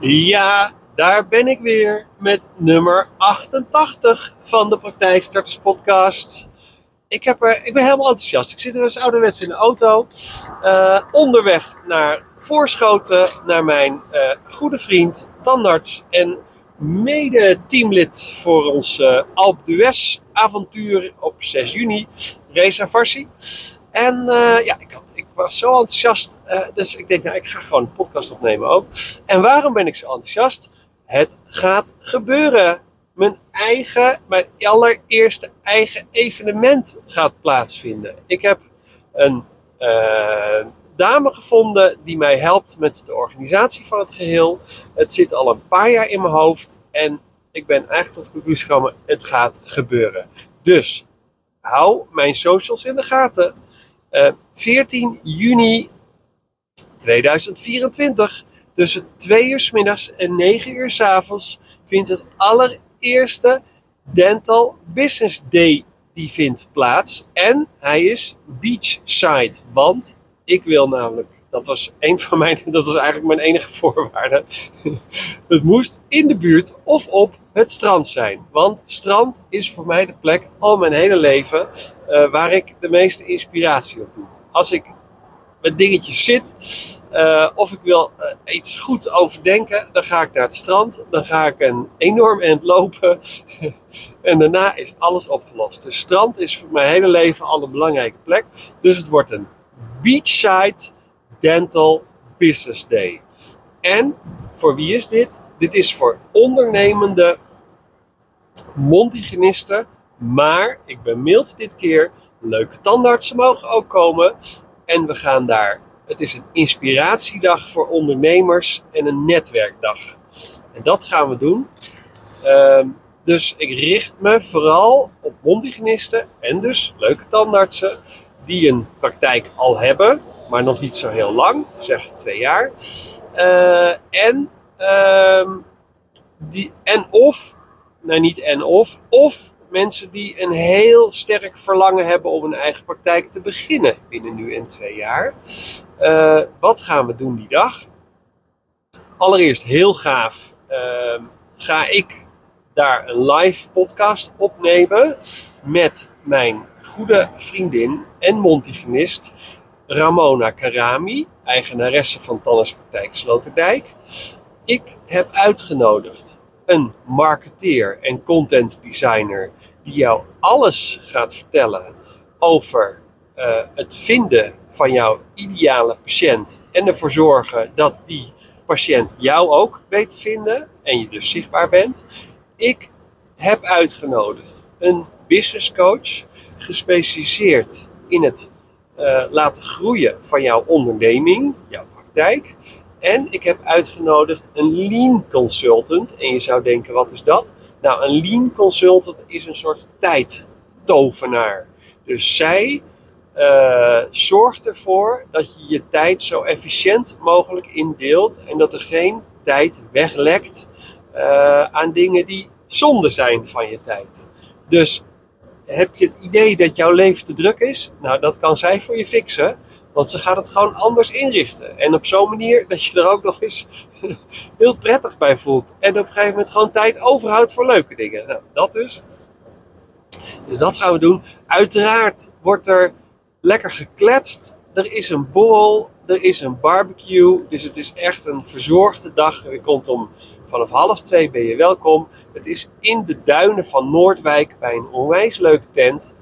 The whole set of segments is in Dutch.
Ja, daar ben ik weer met nummer 88 van de Praktijkstarters podcast. Ik, heb er, ik ben helemaal enthousiast. Ik zit er dus ouderwets in de auto. eh, onderweg naar Voorschoten, naar mijn eh, goede vriend, tandarts en mede-teamlid voor ons eh Alp d'Huez avontuur op 6 juni, Reza Farsi. En ja, ik, had, was zo enthousiast, eh, dus ik denk, nou, ik ga gewoon een podcast opnemen ook. En waarom ben ik zo enthousiast? Het gaat gebeuren. Mijn eigen, mijn allereerste eigen evenement gaat plaatsvinden. Ik heb een eh, dame gevonden die mij helpt met de organisatie van het geheel. Het zit al een paar jaar in mijn hoofd en ik ben eigenlijk tot de conclusie gekomen, het gaat gebeuren. Dus hou mijn socials in de gaten. Eh, 14 juni 2024, tussen 2 uur s middags en 9 uur s avonds, vindt het allereerste Dental Business Day die vindt plaats. En hij is beachside, want ik wil namelijk, dat was, een van mijn, dat was eigenlijk mijn enige voorwaarde, het moest in de buurt of op het strand zijn. Want strand is voor mij de plek al mijn hele leven eh, waar ik de meeste inspiratie op doe. Als ik met dingetjes zit eh, of ik wil eh, iets goed overdenken, dan ga ik naar het strand. Dan ga ik een enorm eind lopen en daarna is alles opgelost. Dus strand is voor mijn hele leven al een belangrijke plek. Dus het wordt een beachside dental business day. En voor wie is dit? Dit is voor ondernemende mondhygiënisten. Maar ik ben mild dit keer. Leuke tandartsen mogen ook komen. En we gaan daar. Het is een inspiratiedag voor ondernemers en een netwerkdag. En dat gaan we doen. Ehm, dus ik richt me vooral op mondhygiënisten en dus leuke tandartsen die een praktijk al hebben, maar nog niet zo heel lang, zeg twee jaar. Eh, en, ehm, die, en of, nou niet en of, of mensen die een heel sterk verlangen hebben om een eigen praktijk te beginnen binnen nu en twee jaar. Eh, wat gaan we doen die dag? Allereerst heel gaaf ehm, ga ik daar een live podcast opnemen met mijn goede vriendin en mondhygiënist Ramona Karami, eigenaresse van Tannispraktijk Sloterdijk. Ik heb uitgenodigd een marketeer en content designer die jou alles gaat vertellen over eh, het vinden van jouw ideale patiënt en ervoor zorgen dat die patiënt jou ook weet te vinden en je dus zichtbaar bent. Ik heb uitgenodigd een business coach gespecialiseerd in het eh, laten groeien van jouw onderneming, jouw praktijk. En ik heb uitgenodigd een lean consultant. En je zou denken, wat is dat? Nou, een lean consultant is een soort tijdtovenaar. Dus zij eh, zorgt ervoor dat je je tijd zo efficiënt mogelijk indeelt. En dat er geen tijd weglekt eh, aan dingen die zonde zijn van je tijd. Dus heb je het idee dat jouw leven te druk is? Nou, dat kan zij voor je fixen. Want ze gaat het gewoon anders inrichten. En op zo'n manier dat je er ook nog eens heel prettig bij voelt. En op een gegeven moment gewoon tijd overhoudt voor leuke dingen. Nou, dat dus. Dus dat gaan we doen. Uiteraard wordt er lekker gekletst. Er is een borrel. Er is een barbecue. Dus het is echt een verzorgde dag. Je komt om vanaf half twee ben je welkom. Het is in de duinen van Noordwijk bij een onwijs leuke tent.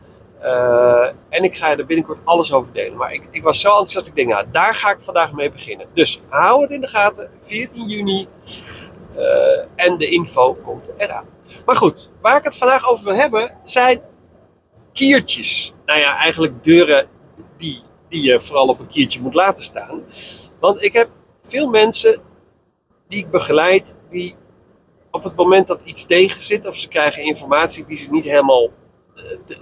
Uh, en ik ga er binnenkort alles over delen. Maar ik, ik was zo enthousiast. Ik denk, nou, daar ga ik vandaag mee beginnen. Dus hou het in de gaten. 14 juni. Uh, en de info komt eraan. Maar goed, waar ik het vandaag over wil hebben zijn kiertjes. Nou ja, eigenlijk deuren die, die je vooral op een kiertje moet laten staan. Want ik heb veel mensen die ik begeleid, die op het moment dat iets tegen zit, of ze krijgen informatie die ze niet helemaal, uh,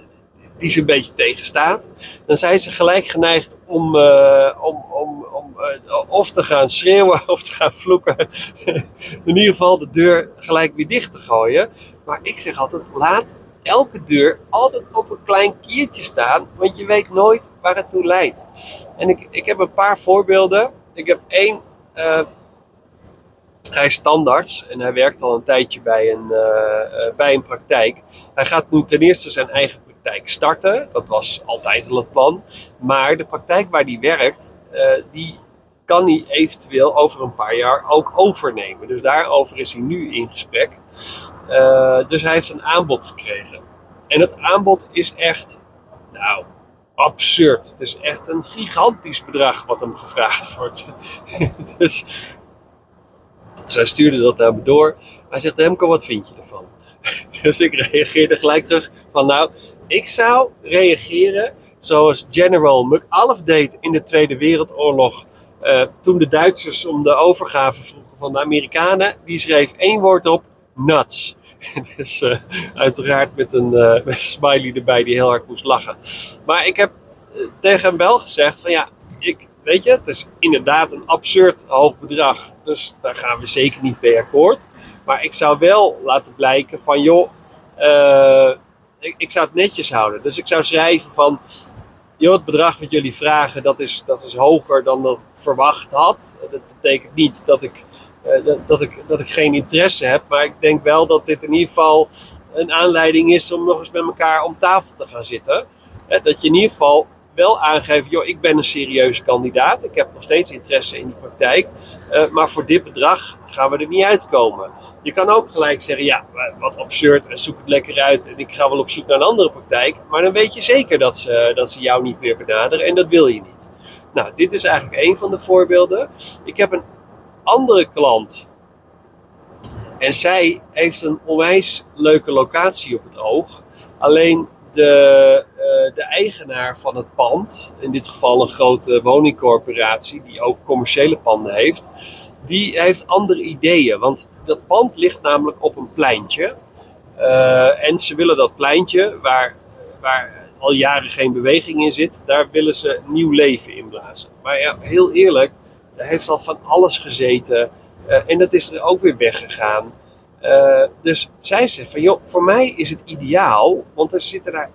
die ze een beetje tegenstaat, dan zijn ze gelijk geneigd om, uh, om, om, om uh, of te gaan schreeuwen of te gaan vloeken. In ieder geval de deur gelijk weer dicht te gooien. Maar ik zeg altijd, laat elke deur altijd op een klein kiertje staan, want je weet nooit waar het toe leidt. En ik, ik heb een paar voorbeelden. Ik heb één Hij is standaards en hij werkt al een tijdje bij een, uh, bij een praktijk. Hij gaat nu ten eerste zijn eigen praktijk starten. Dat was altijd al het plan. Maar de praktijk waar hij werkt, uh, die kan hij eventueel over een paar jaar ook overnemen. Dus daarover is hij nu in gesprek. Dus hij heeft een aanbod gekregen. En het aanbod is echt, nou, absurd. Het is echt een gigantisch bedrag wat hem gevraagd wordt. dus zij stuurde dat naar me door. Hij zegt, Remco, wat vind je ervan? dus ik reageerde gelijk terug van, nou, ik zou reageren zoals General McAuliffe deed in de Tweede Wereldoorlog. Uh, toen de Duitsers om de overgave vroegen van de Amerikanen. Die schreef één woord op, nuts. dus uh, uiteraard met een, uh, met een smiley erbij die heel hard moest lachen. Maar ik heb tegen hem wel gezegd van ja, ik, weet je, het is inderdaad een absurd hoog bedrag. Dus daar gaan we zeker niet mee akkoord. Maar ik zou wel laten blijken van joh, ik, ik zou het netjes houden. Dus ik zou schrijven van joh, het bedrag wat jullie vragen, dat is, dat is hoger dan dat ik verwacht had. Dat betekent niet dat ik, uh, dat, ik, dat ik geen interesse heb, maar ik denk wel dat dit in ieder geval een aanleiding is om nog eens met elkaar om tafel te gaan zitten. dat je in ieder geval wel aangeven, joh, ik ben een serieuze kandidaat. Ik heb nog steeds interesse in die praktijk. Uh, maar voor dit bedrag gaan we er niet uitkomen. Je kan ook gelijk zeggen, ja, wat absurd en zoek het lekker uit. En ik ga wel op zoek naar een andere praktijk. Maar dan weet je zeker dat ze, dat ze jou niet meer benaderen. En dat wil je niet. Nou, dit is eigenlijk een van de voorbeelden. Ik heb een andere klant. En zij heeft een onwijs leuke locatie op het oog. Alleen de, uh, de eigenaar van het pand, in dit geval een grote woningcorporatie die ook commerciële panden heeft, die heeft andere ideeën. Want dat pand ligt namelijk op een pleintje. Uh, en ze willen dat pleintje, waar, waar al jaren geen beweging in zit, daar willen ze nieuw leven in blazen. Maar ja, heel eerlijk, er heeft al van alles gezeten. Uh, en dat is er ook weer weggegaan. Uh, dus zij zegt van, joh, voor mij is het ideaal, want er zitten daar...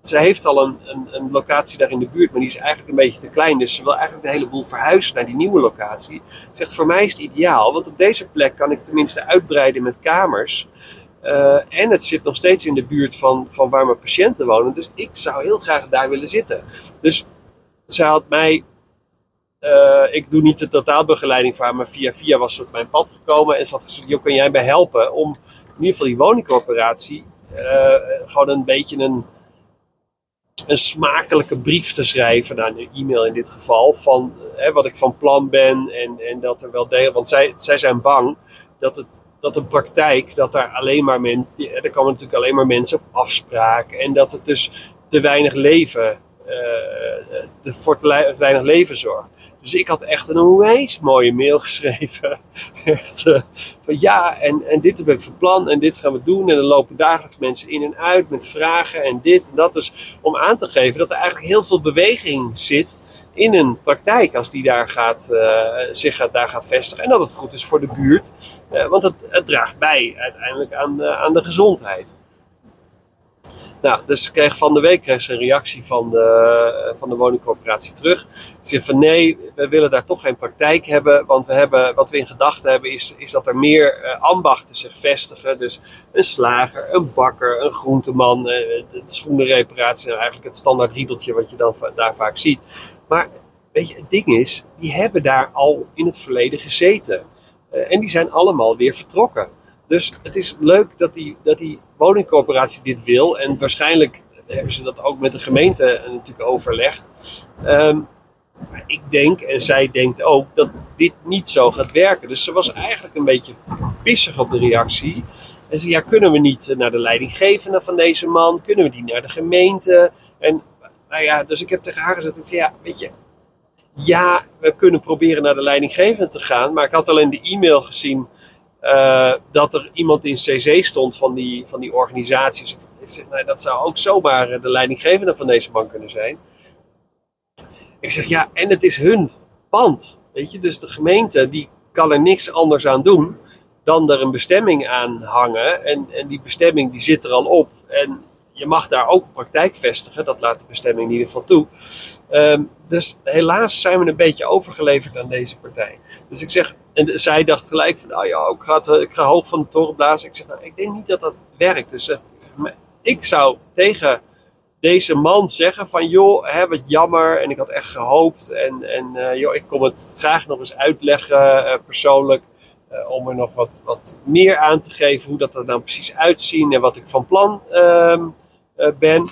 Ze heeft al een, een, een, locatie daar in de buurt, maar die is eigenlijk een beetje te klein. Dus ze wil eigenlijk de hele boel verhuizen naar die nieuwe locatie. Ze zegt, voor mij is het ideaal, want op deze plek kan ik tenminste uitbreiden met kamers. Uh, en het zit nog steeds in de buurt van, van waar mijn patiënten wonen. Dus ik zou heel graag daar willen zitten. Dus zij had mij uh, ik doe niet de totaalbegeleiding voor haar, maar via via was ze op mijn pad gekomen en ze had gezegd, joh, kan jij mij helpen om in ieder geval die woningcorporatie uh, gewoon een beetje een, een smakelijke brief te schrijven, nou een e-mail in dit geval, van hè, wat ik van plan ben en, en dat er wel degelijk, want zij, zij zijn bang dat het dat een praktijk, dat daar alleen maar men, er komen natuurlijk alleen maar mensen op afspraak en dat het dus te weinig leven de, voor te, weinig leven zorgt. Dus ik had echt een onwijs mooie mail geschreven. echt, uh, van ja, en, en dit heb ik van plan en dit gaan we doen. En er lopen dagelijks mensen in en uit met vragen en dit en dat. Dus om aan te geven dat er eigenlijk heel veel beweging zit in een praktijk als die daar gaat, zich gaat, daar gaat vestigen. En dat het goed is voor de buurt, want het, het, draagt bij uiteindelijk aan, aan de gezondheid. Nou, dus kreeg van de week kreeg een reactie van de, eh, van de woningcorporatie terug. Die zegt van nee, we willen daar toch geen praktijk hebben. Want we hebben, wat we in gedachten hebben is, is dat er meer uh, ambachten zich vestigen. Dus een slager, een bakker, een groenteman. Uh, de schoenenreparatie, nou eigenlijk het standaard riedeltje wat je dan daar vaak ziet. Maar weet je, het ding is, die hebben daar al in het verleden gezeten. Uh, en die zijn allemaal weer vertrokken. Dus het is leuk dat die, dat die woningcorporatie dit wil. En waarschijnlijk hebben ze dat ook met de gemeente natuurlijk overlegd. Um, maar ik denk, en zij denkt ook, dat dit niet zo gaat werken. Dus ze was eigenlijk een beetje pissig op de reactie. En ze ja, kunnen we niet naar de leidinggevende van deze man? Kunnen we die naar de gemeente? En nou ja, dus ik heb tegen haar gezegd, ik zei, ja, weet je, ja, we kunnen proberen naar de leidinggevende te gaan. Maar ik had alleen de e-mail gezien uh, dat er iemand in CC stond van die, van die organisaties. Ik zeg, nou, dat zou ook zomaar de leidinggevende van deze bank kunnen zijn. Ik zeg, ja, en het is hun pand. Weet je, dus de gemeente die kan er niks anders aan doen dan er een bestemming aan hangen. En, en die bestemming die zit er al op. En je mag daar ook praktijk vestigen. Dat laat de bestemming in ieder geval toe. Um, dus helaas zijn we een beetje overgeleverd aan deze partij. Dus ik zeg, en zij dacht gelijk van, oh ja, ik ga, ik ga hoog van de toren blazen. Ik zeg, nou, ik denk niet dat dat werkt. Dus ik, zeg, ik zou tegen deze man zeggen van joh, hè, wat jammer en ik had echt gehoopt en, en uh, joh, ik kom het graag nog eens uitleggen persoonlijk om er nog wat, wat meer aan te geven hoe dat er nou precies uitziet en wat ik van plan ehm, ben.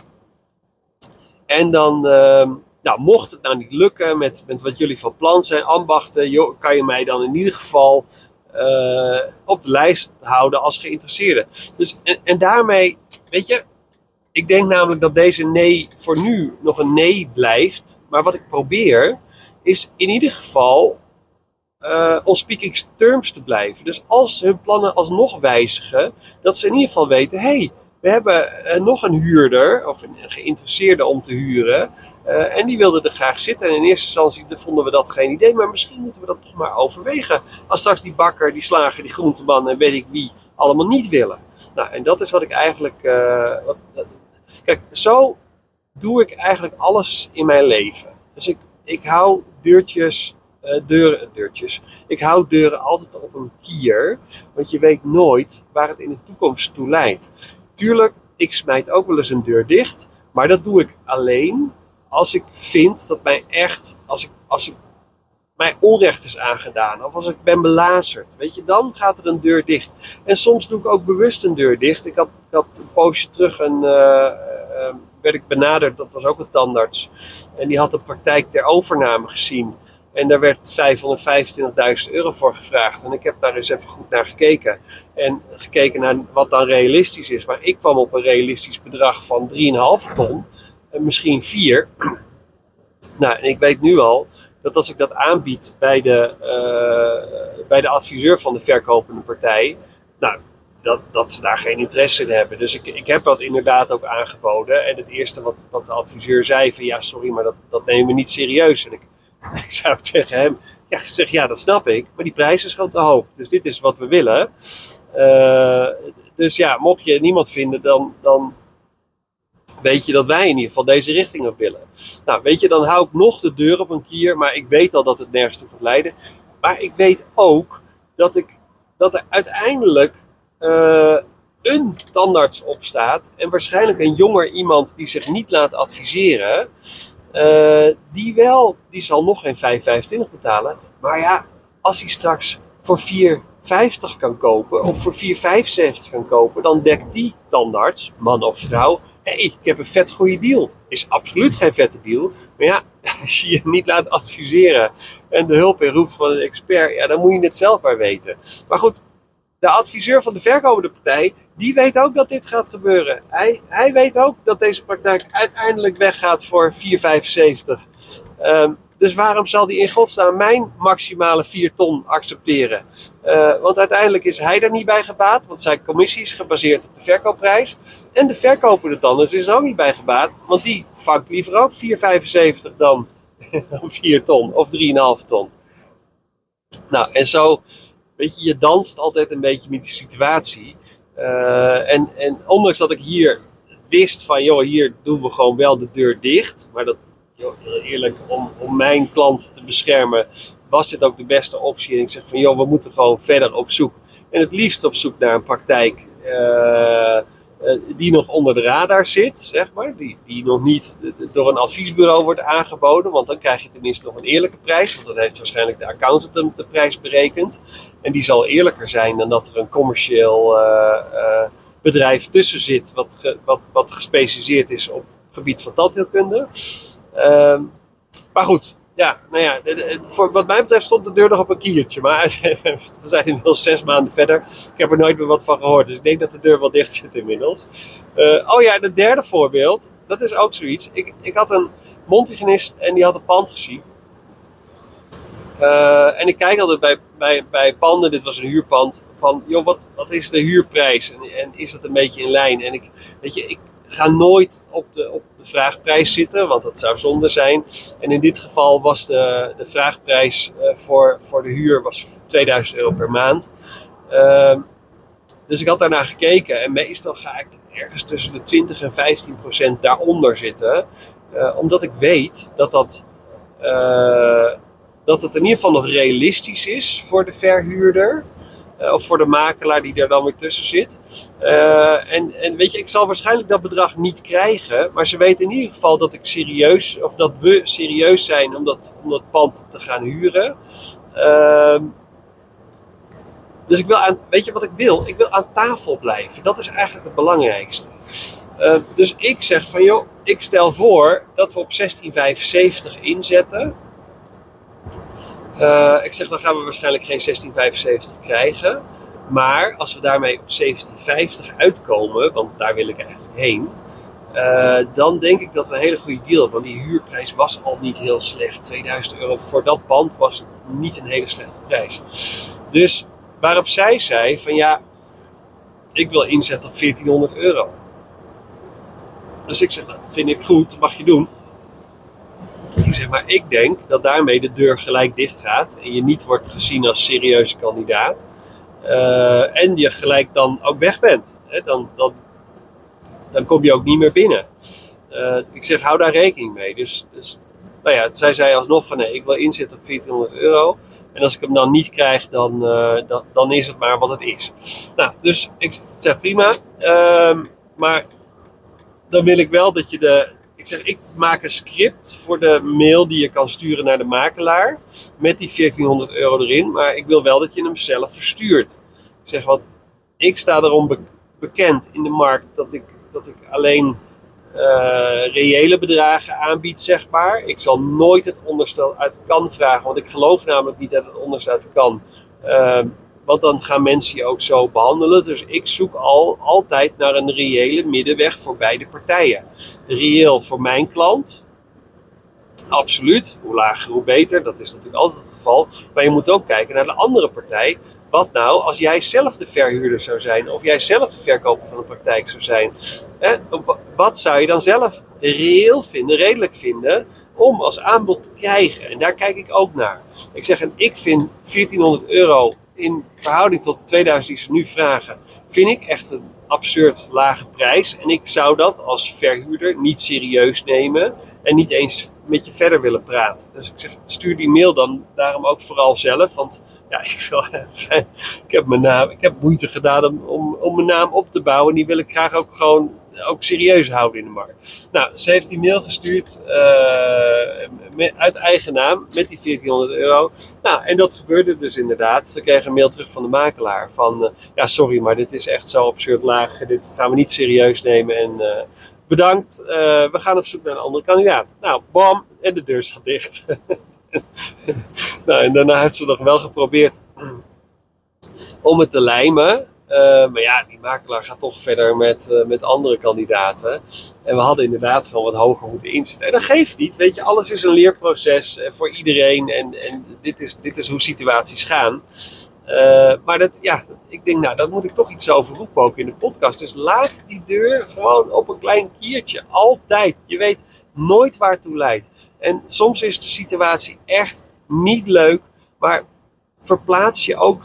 En dan, ehm, nou, mocht het nou niet lukken met, met wat jullie van plan zijn, ambachten, kan je mij dan in ieder geval op de lijst houden als geïnteresseerde. Dus, en, en daarmee, weet je, ik denk namelijk dat deze nee voor nu nog een nee blijft. Maar wat ik probeer is in ieder geval uh, on speaking terms te blijven. Dus als hun plannen alsnog wijzigen, dat ze in ieder geval weten: hé, hey, we hebben uh, nog een huurder of een geïnteresseerde om te huren. Uh, en die wilde er graag zitten. En in eerste instantie vonden we dat geen idee, maar misschien moeten we dat toch maar overwegen. Als straks die bakker, die slager, die groenteman en weet ik wie allemaal niet willen. Nou, en dat is wat ik eigenlijk. Wat, Kijk, zo doe ik eigenlijk alles in mijn leven. Dus ik, ik hou deurtjes, deuren, deurtjes. Ik hou deuren altijd op een kier, want je weet nooit waar het in de toekomst toe leidt. Tuurlijk, ik smijt ook wel eens een deur dicht, maar dat doe ik alleen als ik vind dat mij echt, als ik, als ik mij onrecht is aangedaan. Of als ik ben belazerd. Weet je, dan gaat er een deur dicht. En soms doe ik ook bewust een deur dicht. Ik had, had een poosje terug een, uh, uh, werd ik benaderd, dat was ook een tandarts. En die had een praktijk ter overname gezien. En daar werd 525.000 euro voor gevraagd. En ik heb daar eens even goed naar gekeken. En gekeken naar wat dan realistisch is. Maar ik kwam op een realistisch bedrag van 3,5 ton. En misschien 4. Nou, en ik weet nu al dat als ik dat aanbied bij de, uh, bij de adviseur van de verkopende partij, nou, dat, dat ze daar geen interesse in hebben. Dus ik, ik heb dat inderdaad ook aangeboden. En het eerste wat, wat de adviseur zei van ja, sorry, maar dat, dat nemen we niet serieus. En ik, ik zou tegen hem ja, zeg, ja, dat snap ik, maar die prijs is gewoon te hoog. Dus dit is wat we willen. Uh, dus ja, mocht je niemand vinden, dan, dan weet je dat wij in ieder geval deze richting op willen. Nou, weet je, dan hou ik nog de deur op een kier, maar ik weet al dat het nergens toe gaat leiden. Maar ik weet ook dat, ik, dat er uiteindelijk uh, een tandarts op staat en waarschijnlijk een jonger iemand die zich niet laat adviseren, uh, die wel, die zal nog geen 5,25 betalen. Maar ja, als hij straks voor 4 50 kan kopen of voor 4,75 kan kopen, dan dekt die tandarts, man of vrouw, hé, hey, ik heb een vet goede deal. Is absoluut geen vette deal. Maar ja, als je je niet laat adviseren en de hulp inroept van een expert, ja, dan moet je het zelf maar weten. Maar goed, de adviseur van de verkopende partij, die weet ook dat dit gaat gebeuren. Hij, hij weet ook dat deze praktijk uiteindelijk weggaat voor 4,75. Um, dus waarom zal die in godsnaam mijn maximale 4 ton accepteren? Uh, want uiteindelijk is hij er niet bij gebaat, want zijn commissie is gebaseerd op de verkoopprijs. En de verkoper dan is er ook niet bij gebaat, want die vangt liever ook 4,75 dan, dan 4 ton of 3,5 ton. Nou, en zo, weet je, je danst altijd een beetje met die situatie. Uh, en, en ondanks dat ik hier wist van, joh, hier doen we gewoon wel de deur dicht. Maar dat heel eerlijk, om, om mijn klant te beschermen, was dit ook de beste optie. En ik zeg van, joh, we moeten gewoon verder op zoek. En het liefst op zoek naar een praktijk uh, die nog onder de radar zit, zeg maar. Die, die nog niet door een adviesbureau wordt aangeboden. Want dan krijg je tenminste nog een eerlijke prijs. Want dan heeft waarschijnlijk de accountant de prijs berekend. En die zal eerlijker zijn dan dat er een commercieel uh, bedrijf tussen zit. Wat, wat, wat gespecialiseerd is op het gebied van tandheelkunde. Uh, maar goed, ja, nou ja, voor wat mij betreft stond de deur nog op een kiertje. Maar we zijn inmiddels zes maanden verder. Ik heb er nooit meer wat van gehoord. Dus ik denk dat de deur wel dicht zit inmiddels. Uh, oh ja, het derde voorbeeld. Dat is ook zoiets. Ik, ik had een mondhygiënist en die had een pand gezien. Uh, en ik kijk altijd bij, bij, bij panden, dit was een huurpand, van joh, wat, wat is de huurprijs? En, en is dat een beetje in lijn? En ik, weet je, ik ga nooit op de, op de vraagprijs zitten, want dat zou zonde zijn. En in dit geval was de, de vraagprijs uh, voor, voor de huur was 2000 euro per maand. Uh, dus ik had daarnaar gekeken en meestal ga ik ergens tussen de 20 en 15 procent daaronder zitten. Uh, omdat ik weet dat dat, uh, dat het in ieder geval nog realistisch is voor de verhuurder. Uh, of voor de makelaar die er dan weer tussen zit. Uh, en, en weet je, ik zal waarschijnlijk dat bedrag niet krijgen. Maar ze weten in ieder geval dat ik serieus, of dat we serieus zijn om dat, om dat pand te gaan huren. Uh, dus ik wil weet je wat ik wil? Ik wil aan tafel blijven. Dat is eigenlijk het belangrijkste. Uh, dus ik zeg van joh, ik stel voor dat we op 1675 inzetten. Uh, ik zeg dan gaan we waarschijnlijk geen 1675 krijgen. Maar als we daarmee op 1750 uitkomen, want daar wil ik eigenlijk heen. Uh, dan denk ik dat we een hele goede deal hebben. Want die huurprijs was al niet heel slecht. 2000 euro voor dat pand was niet een hele slechte prijs. Dus waarop zij zei van ja, ik wil inzetten op 1400 euro. Dus ik zeg, nou, dat vind ik goed, dat mag je doen. Ik zeg maar, ik denk dat daarmee de deur gelijk dicht gaat en je niet wordt gezien als serieuze kandidaat. Uh, en je gelijk dan ook weg bent. Hè? Dan, dan, dan kom je ook niet meer binnen. Uh, ik zeg, hou daar rekening mee. Dus, dus nou ja, zij zei alsnog van nee, ik wil inzetten op 1400 euro. En als ik hem dan niet krijg, dan, uh, dan, dan, is het maar wat het is. Nou, dus ik zeg prima. Uh, maar dan wil ik wel dat je de. Ik zeg, ik maak een script voor de mail die je kan sturen naar de makelaar. Met die 1400 euro erin. Maar ik wil wel dat je hem zelf verstuurt. Ik zeg, want ik sta erom be bekend in de markt dat ik, dat ik alleen uh, reële bedragen aanbied, zeg maar. Ik zal nooit het onderstel uit kan vragen, want ik geloof namelijk niet dat het onderstel uit kan. Uh, want dan gaan mensen je ook zo behandelen. Dus ik zoek al, altijd naar een reële middenweg voor beide partijen. Reëel voor mijn klant. Absoluut. Hoe lager, hoe beter. Dat is natuurlijk altijd het geval. Maar je moet ook kijken naar de andere partij. Wat nou als jij zelf de verhuurder zou zijn? Of jij zelf de verkoper van een praktijk zou zijn? Wat zou je dan zelf reëel vinden, redelijk vinden? Om als aanbod te krijgen. En daar kijk ik ook naar. Ik zeg, en ik vind 1400 euro in verhouding tot de 2000 die ze nu vragen, vind ik echt een absurd lage prijs. En ik zou dat als verhuurder niet serieus nemen en niet eens met je verder willen praten. Dus ik zeg, stuur die mail dan daarom ook vooral zelf. Want ja, ik, ik, heb, mijn naam, ik heb moeite gedaan om, om mijn naam op te bouwen. En die wil ik graag ook gewoon ook serieus houden in de markt. Nou, ze heeft die mail gestuurd uh, uit eigen naam met die 1400 euro. Nou, en dat gebeurde dus inderdaad. Ze kregen een mail terug van de makelaar van, uh, ja sorry, maar dit is echt zo absurd laag. Dit gaan we niet serieus nemen en uh, bedankt. we gaan op zoek naar een andere kandidaat. Nou, bam, en de deur staat dicht. nou, en daarna heeft ze nog wel geprobeerd om het te lijmen. Uh, maar ja, die makelaar gaat toch verder met, uh, met andere kandidaten. En we hadden inderdaad gewoon wat hoger moeten inzetten. En dat geeft niet, weet je, alles is een leerproces uh, voor iedereen. En, en dit, is, dit is hoe situaties gaan. maar dat, ja, ik denk, nou, daar moet ik toch iets over roepen ook in de podcast. Dus laat die deur gewoon op een klein kiertje. Altijd. Je weet nooit waar het toe leidt. En soms is de situatie echt niet leuk. Maar verplaats je ook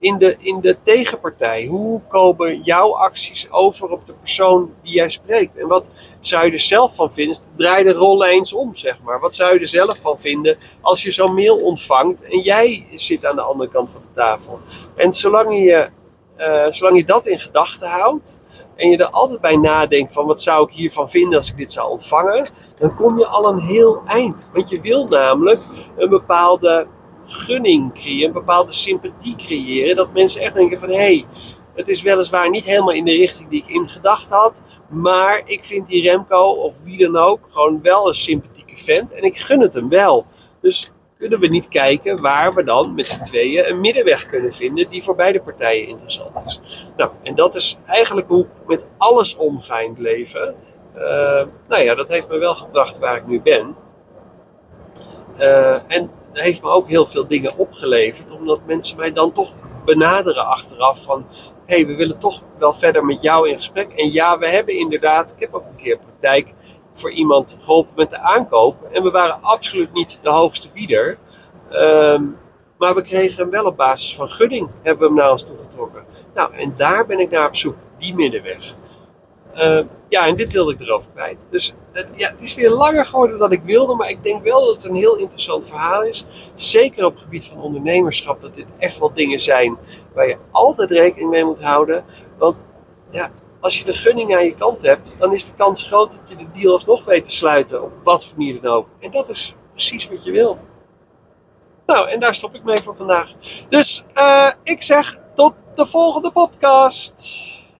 in de, in de tegenpartij? Hoe komen jouw acties over op de persoon die jij spreekt? En wat zou je er zelf van vinden? Draai de rollen eens om, zeg maar. Wat zou je er zelf van vinden als je zo'n mail ontvangt en jij zit aan de andere kant van de tafel? En zolang je, uh, zolang je dat in gedachten houdt en je er altijd bij nadenkt van wat zou ik hiervan vinden als ik dit zou ontvangen, dan kom je al een heel eind. Want je wil namelijk een bepaalde gunning creëren, een bepaalde sympathie creëren. Dat mensen echt denken van hé, hey, het is weliswaar niet helemaal in de richting die ik in gedacht had. Maar ik vind die Remco of wie dan ook gewoon wel een sympathieke vent. En ik gun het hem wel. Dus kunnen we niet kijken waar we dan met z'n tweeën een middenweg kunnen vinden die voor beide partijen interessant is. Nou, en dat is eigenlijk hoe ik met alles omga in het leven. Uh, nou ja, dat heeft me wel gebracht waar ik nu ben. Uh, en heeft me ook heel veel dingen opgeleverd, omdat mensen mij dan toch benaderen achteraf van hey, we willen toch wel verder met jou in gesprek. En ja, we hebben inderdaad, ik heb ook een keer praktijk voor iemand geholpen met de aankoop. En we waren absoluut niet de hoogste bieder. Um, maar we kregen hem wel op basis van gunning, hebben we hem naar ons toegetrokken. Nou, en daar ben ik naar op zoek, die middenweg. Uh, ja, en dit wilde ik erover kwijt. Dus het, ja, het is weer langer geworden dan ik wilde, maar ik denk wel dat het een heel interessant verhaal is. Zeker op het gebied van ondernemerschap, dat dit echt wel dingen zijn waar je altijd rekening mee moet houden. Want ja, als je de gunning aan je kant hebt, dan is de kans groot dat je de deal alsnog weet te sluiten, op wat voor manier dan ook. En dat is precies wat je wil. Nou, en daar stop ik mee voor vandaag. Dus uh, ik zeg tot de volgende podcast.